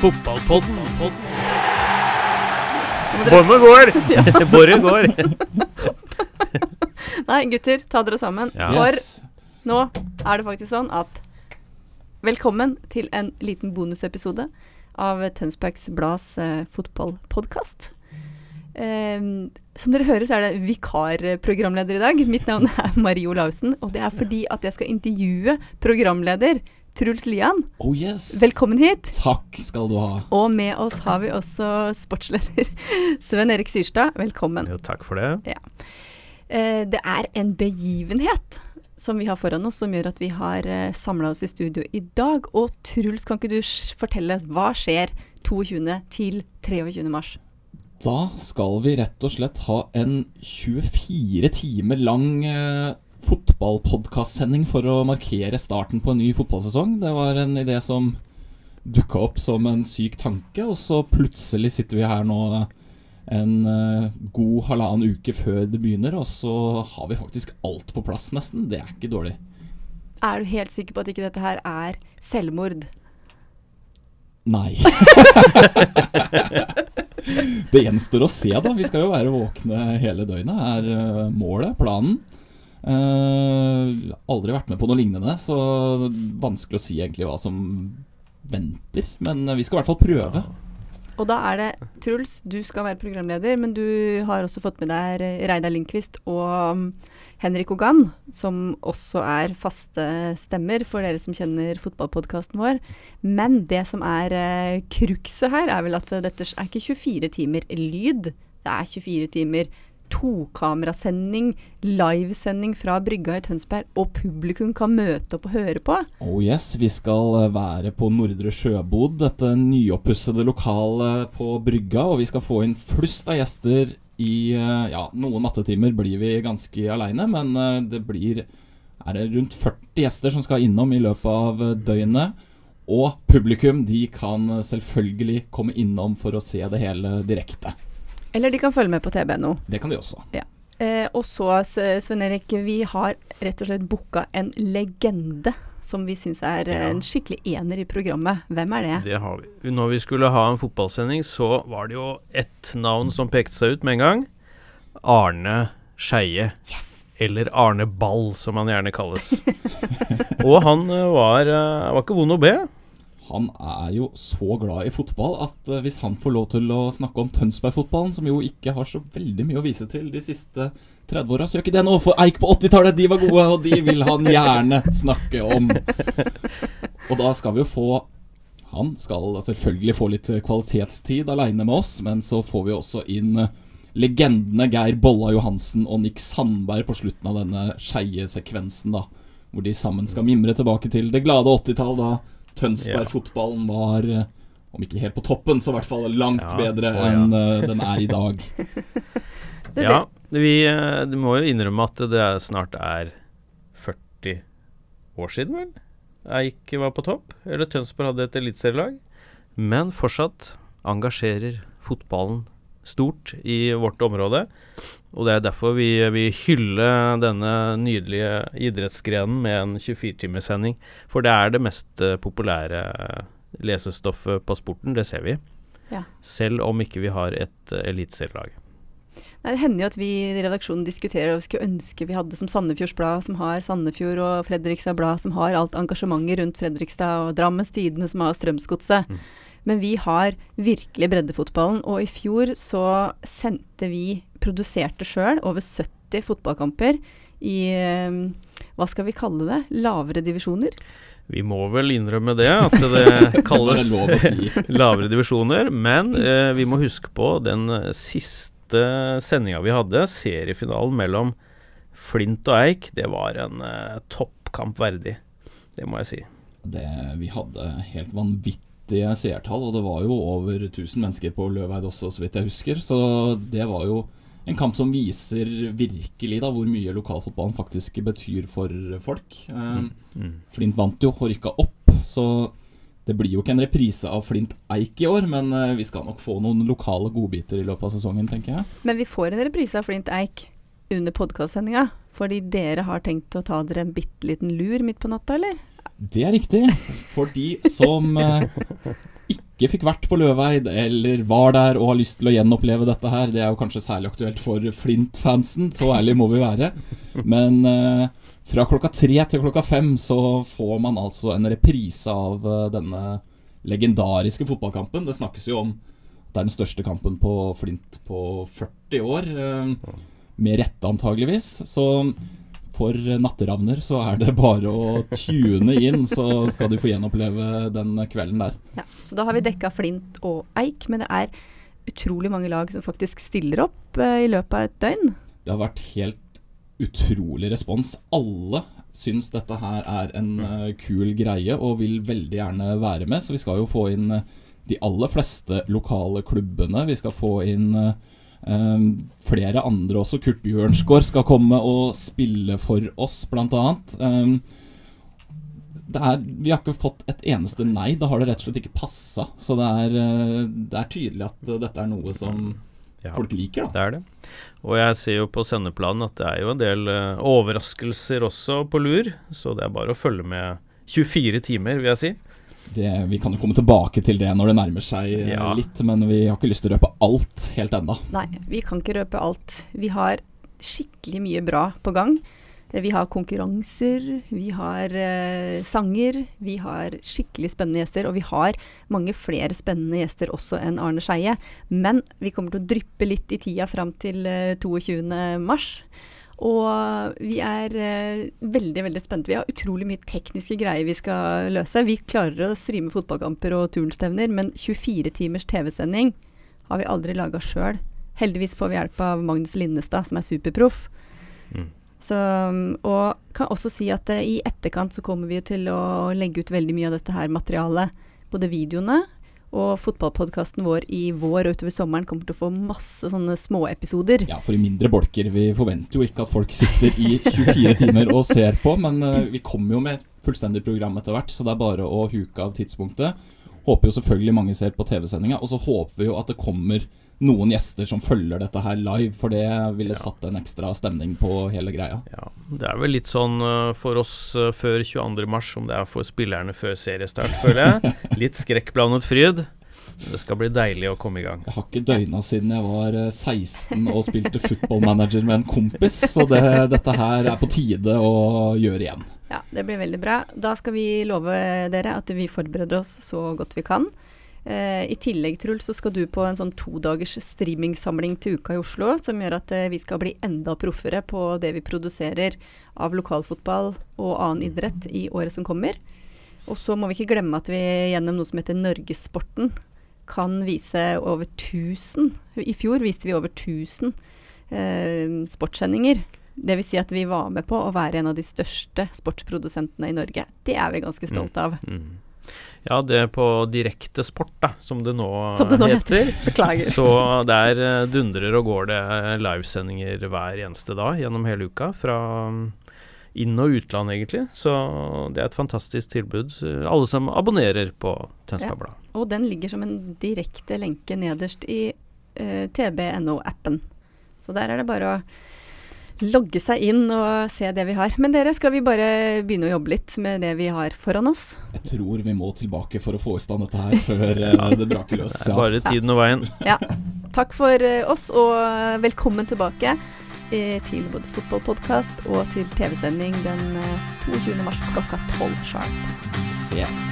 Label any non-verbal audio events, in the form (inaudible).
Fotballpodden. Båndet går! (laughs) (laughs) Båret går. (laughs) Nei, gutter, ta dere sammen. Ja. For Yes. nå er det faktisk sånn at Velkommen til en liten bonusepisode av Tønsbergs Blads eh, fotballpodkast. Eh, som dere hører, så er det vikarprogramleder i dag. Mitt navn er Marie Olavsen, og det er fordi at jeg skal intervjue programleder Truls Lian. Oh yes. Velkommen hit. Takk skal du ha. Og med oss har vi også sportsleder (laughs) Sven Erik Syrstad. Velkommen. Jo, takk for det. Ja. det er en begivenhet som vi har foran oss, som gjør at vi har eh, samla oss i studio i dag. Og Truls, kan ikke du fortelle hva skjer 22. til 23. mars? Da skal vi rett og slett ha en 24 timer lang eh, fotballpodkastsending for å markere starten på en ny fotballsesong. Det var en idé som dukka opp som en syk tanke, og så plutselig sitter vi her nå en eh, god halvannen uke før det begynner, og så har vi faktisk alt på plass, nesten. Det er ikke dårlig. Er du helt sikker på at ikke dette her er selvmord? Nei. (laughs) det gjenstår å se, da. Vi skal jo være våkne hele døgnet, er eh, målet, planen. Eh, aldri vært med på noe lignende, så vanskelig å si egentlig hva som venter. Men eh, vi skal i hvert fall prøve. Og da er det Truls, du skal være programleder, men du har også fått med deg Reidar Lindqvist og Henrik Ogan, som også er faste stemmer for dere som kjenner fotballpodkasten vår. Men det som er krukset cruxet her, er vel at dette er ikke 24 timer lyd. Det er 24 timer tokamerasending, livesending fra brygga i Tønsberg, og publikum kan møte opp og høre på. Oh yes, vi skal eh, være på Nordre Sjøbod, dette nyoppussede lokalet på brygga. Og vi skal få inn flust av gjester i eh, Ja, noen nattetimer blir vi ganske aleine, men eh, det blir Er det rundt 40 gjester som skal innom i løpet av døgnet. Og publikum, de kan selvfølgelig komme innom for å se det hele direkte. Eller de kan følge med på TBNO. Det kan de også. Eh, og så, S- Sven Erik, vi har rett og slett booka en legende som vi syns er eh, Ja. en skikkelig ener i programmet. Hvem er det? Det har vi. Når vi skulle ha en fotballsending, så var det jo ett navn som pekte seg ut med en gang. Arne Skeie. Eller Arne Ball, som han gjerne kalles. (laughs) Og han eh, var, eh, var ikke vond å be. Han er jo så glad i fotball at eh, hvis han får lov til å snakke om Tønsberg-fotballen, som jo ikke har så veldig mye å vise til de siste 30 åra, så gjør ikke det noe. For Eik på 80-tallet, de var gode, og de vil han gjerne snakke om. (laughs) Og da skal vi jo få Han skal selvfølgelig få litt kvalitetstid aleine med oss, men så får vi også inn legendene Geir Bolla Johansen og Nick Sandberg på slutten av denne skeie sekvensen, da. Hvor de sammen skal mimre tilbake til det glade 80-tall, da Tønsberg-fotballen var, eh, om ikke helt på toppen, så i hvert fall langt Ja, bedre å ja. enn uh, den er i dag. (laughs) Det, Ja, vi det må jo innrømme at det snart er 40 år siden, vel? Eik var på topp, eller Tønsberg hadde et eliteserielag. Men fortsatt engasjerer fotballen stort i vårt område. Og det er derfor vi vi hyller denne nydelige idrettsgrenen med en 24-timerssending. For det er det mest eh, populære lesestoffet på sporten, det ser vi. Ja. Selv om ikke vi har et uh, eliteserielag. Det hender jo at vi i redaksjonen diskuterer og vi skulle ønske vi hadde som Sandefjords Blad, som har Sandefjord, og Fredrikstad Blad, som har alt engasjementet rundt Fredrikstad, og Drammens Tidende, som har Strømsgodset. Mm. Men vi har virkelig breddefotballen, og i fjor så sendte vi, produserte sjøl, over 70 fotballkamper i eh, hva skal vi kalle det? Lavere divisjoner? Vi må vel innrømme det, at (laughs) det kalles er si. (laughs) lavere divisjoner. Men eh, vi må huske på den siste sendinga vi hadde, seriefinalen mellom Flint og Eik. Det var en eh, toppkamp verdig. Det må jeg si. Det, vi hadde helt vanvittige seertall, og det var jo over 1000 mennesker på Løveid også, så vidt jeg husker. Så det var jo en kamp som viser virkelig da hvor mye lokalfotballen faktisk betyr for folk. Mm. Mm. Flint vant jo og rykka opp, så det blir jo ikke en reprise av Flint Eik i år, men eh, vi skal nok få noen lokale godbiter i løpet av sesongen, tenker jeg. Men vi får en reprise av Flint Eik under podkastsendinga. Fordi dere har tenkt å ta dere en bitte liten lur midt på natta, eller? Det er riktig. For de som eh, ikke fikk vært på Løveid, eller var der og har lyst til å gjenoppleve dette her, det er jo kanskje særlig aktuelt for Flint-fansen, så ærlig må vi være. Men eh, fra klokka tre til klokka fem så får man altså en reprise av eh, denne legendariske fotballkampen. Det snakkes jo om at det er den største kampen på Flint på 40 år. Med rette, antageligvis. Så for natteravner så er det bare å tune inn, så skal de få gjenoppleve den kvelden der. Ja, så da har vi dekka Flint og Eik, men det er utrolig mange lag som faktisk stiller opp eh, i løpet av et døgn. Det har vært helt utrolig respons. Alle syns dette her er en eh, kul greie og vil veldig gjerne være med, så vi skal jo få inn eh, de aller fleste lokale klubbene. Vi skal få inn Um, flere andre også. Kurt Bjørnsgaard skal komme og spille for oss, annet. Um, er, vi har ikke fått et eneste nei. Da har det rett og slett ikke passa. Så det er, uh, det er, tydelig at uh, dette er noe som ja, folk liker. Da. Det er det. Og jeg ser jo på sendeplanen at det er jo en del uh, overraskelser også på lur. Så det er bare å følge med 24 timer, vil jeg si det, vi kan jo komme tilbake til det når det nærmer seg eh, ja. litt, men vi har ikke lyst til å røpe alt helt ennå. Nei, vi kan ikke røpe alt. Vi har skikkelig mye bra på gang. Eh, vi har konkurranser, vi har eh, sanger, vi har skikkelig spennende gjester. Og vi har mange flere spennende gjester også enn Arne Skeie. Men vi kommer til å dryppe litt i tida fram til eh, 22. Og vi er eh, veldig veldig spente. Vi har utrolig mye tekniske greier vi skal løse. Vi klarer å streame fotballkamper og turnstevner, men 24 timers TV-sending har vi aldri laga sjøl. Heldigvis får vi hjelp av Magnus Linnestad, som er superproff. Mm. Så, og kan også si at uh, i etterkant så kommer vi til å legge ut veldig mye av dette her materialet. Både videoene og fotballpodkasten vår i vår og utover sommeren kommer til å få masse sånne småepisoder. Ja, for i mindre bolker. Vi forventer jo ikke at folk sitter i 24 timer og ser på, men uh, vi kommer jo med et fullstendig program etter hvert, så det er bare å huke av tidspunktet. Håper jo selvfølgelig mange ser på TV-sendinga, og så håper vi jo at det kommer noen gjester som følger dette her live, for det ville ja. satt en ekstra stemning på hele greia. Ja, Det er vel litt sånn uh, for oss uh, før 22.3 som det er for spillerne før seriestart, føler jeg. (laughs) litt skrekkblandet fryd. Det skal bli deilig å komme i gang. Jeg har ikke døgna siden jeg var 16 uh, og spilte footballmanager med en kompis, så det, dette her er på tide å gjøre igjen. Ja, det blir veldig bra. Da skal vi love dere at vi forbereder oss så godt vi kan. Eh, I tillegg, Truls, så skal du på en sånn todagers streamingsamling til Uka i Oslo, som gjør at eh, vi skal bli enda proffere på det vi produserer av lokalfotball og annen idrett i året som kommer. Og så må vi ikke glemme at vi gjennom noe som heter Norgessporten kan vise over 1000 I fjor viste vi over 1000 eh, sportssendinger. Dvs. Si at vi var med på å være en av de største sportsprodusentene i Norge. Det er vi ganske stolte av. Mm. Ja, det er på direkte sport, da, som det nå, som det nå heter. heter. Beklager. Så der eh, dundrer og går det livesendinger hver eneste dag gjennom hele uka. Fra mm, inn- og utland, egentlig. Så det er et fantastisk tilbud. Alle som abonnerer på Tønsberg Blad. Ja, og den ligger som en direkte lenke nederst i uh, tbno-appen. Så der er det bare å logge seg inn og se det vi har. Men dere, skal vi bare begynne å jobbe litt med det vi har foran oss? Jeg tror vi må tilbake for å få i stand dette her før uh, (laughs) det braker løs. Ja. Bare tiden og veien. Ja. Takk for uh, oss, og velkommen tilbake uh, til både fotballpodkast og til TV-sending den 22. mars klokka 12 sharp. Vi ses.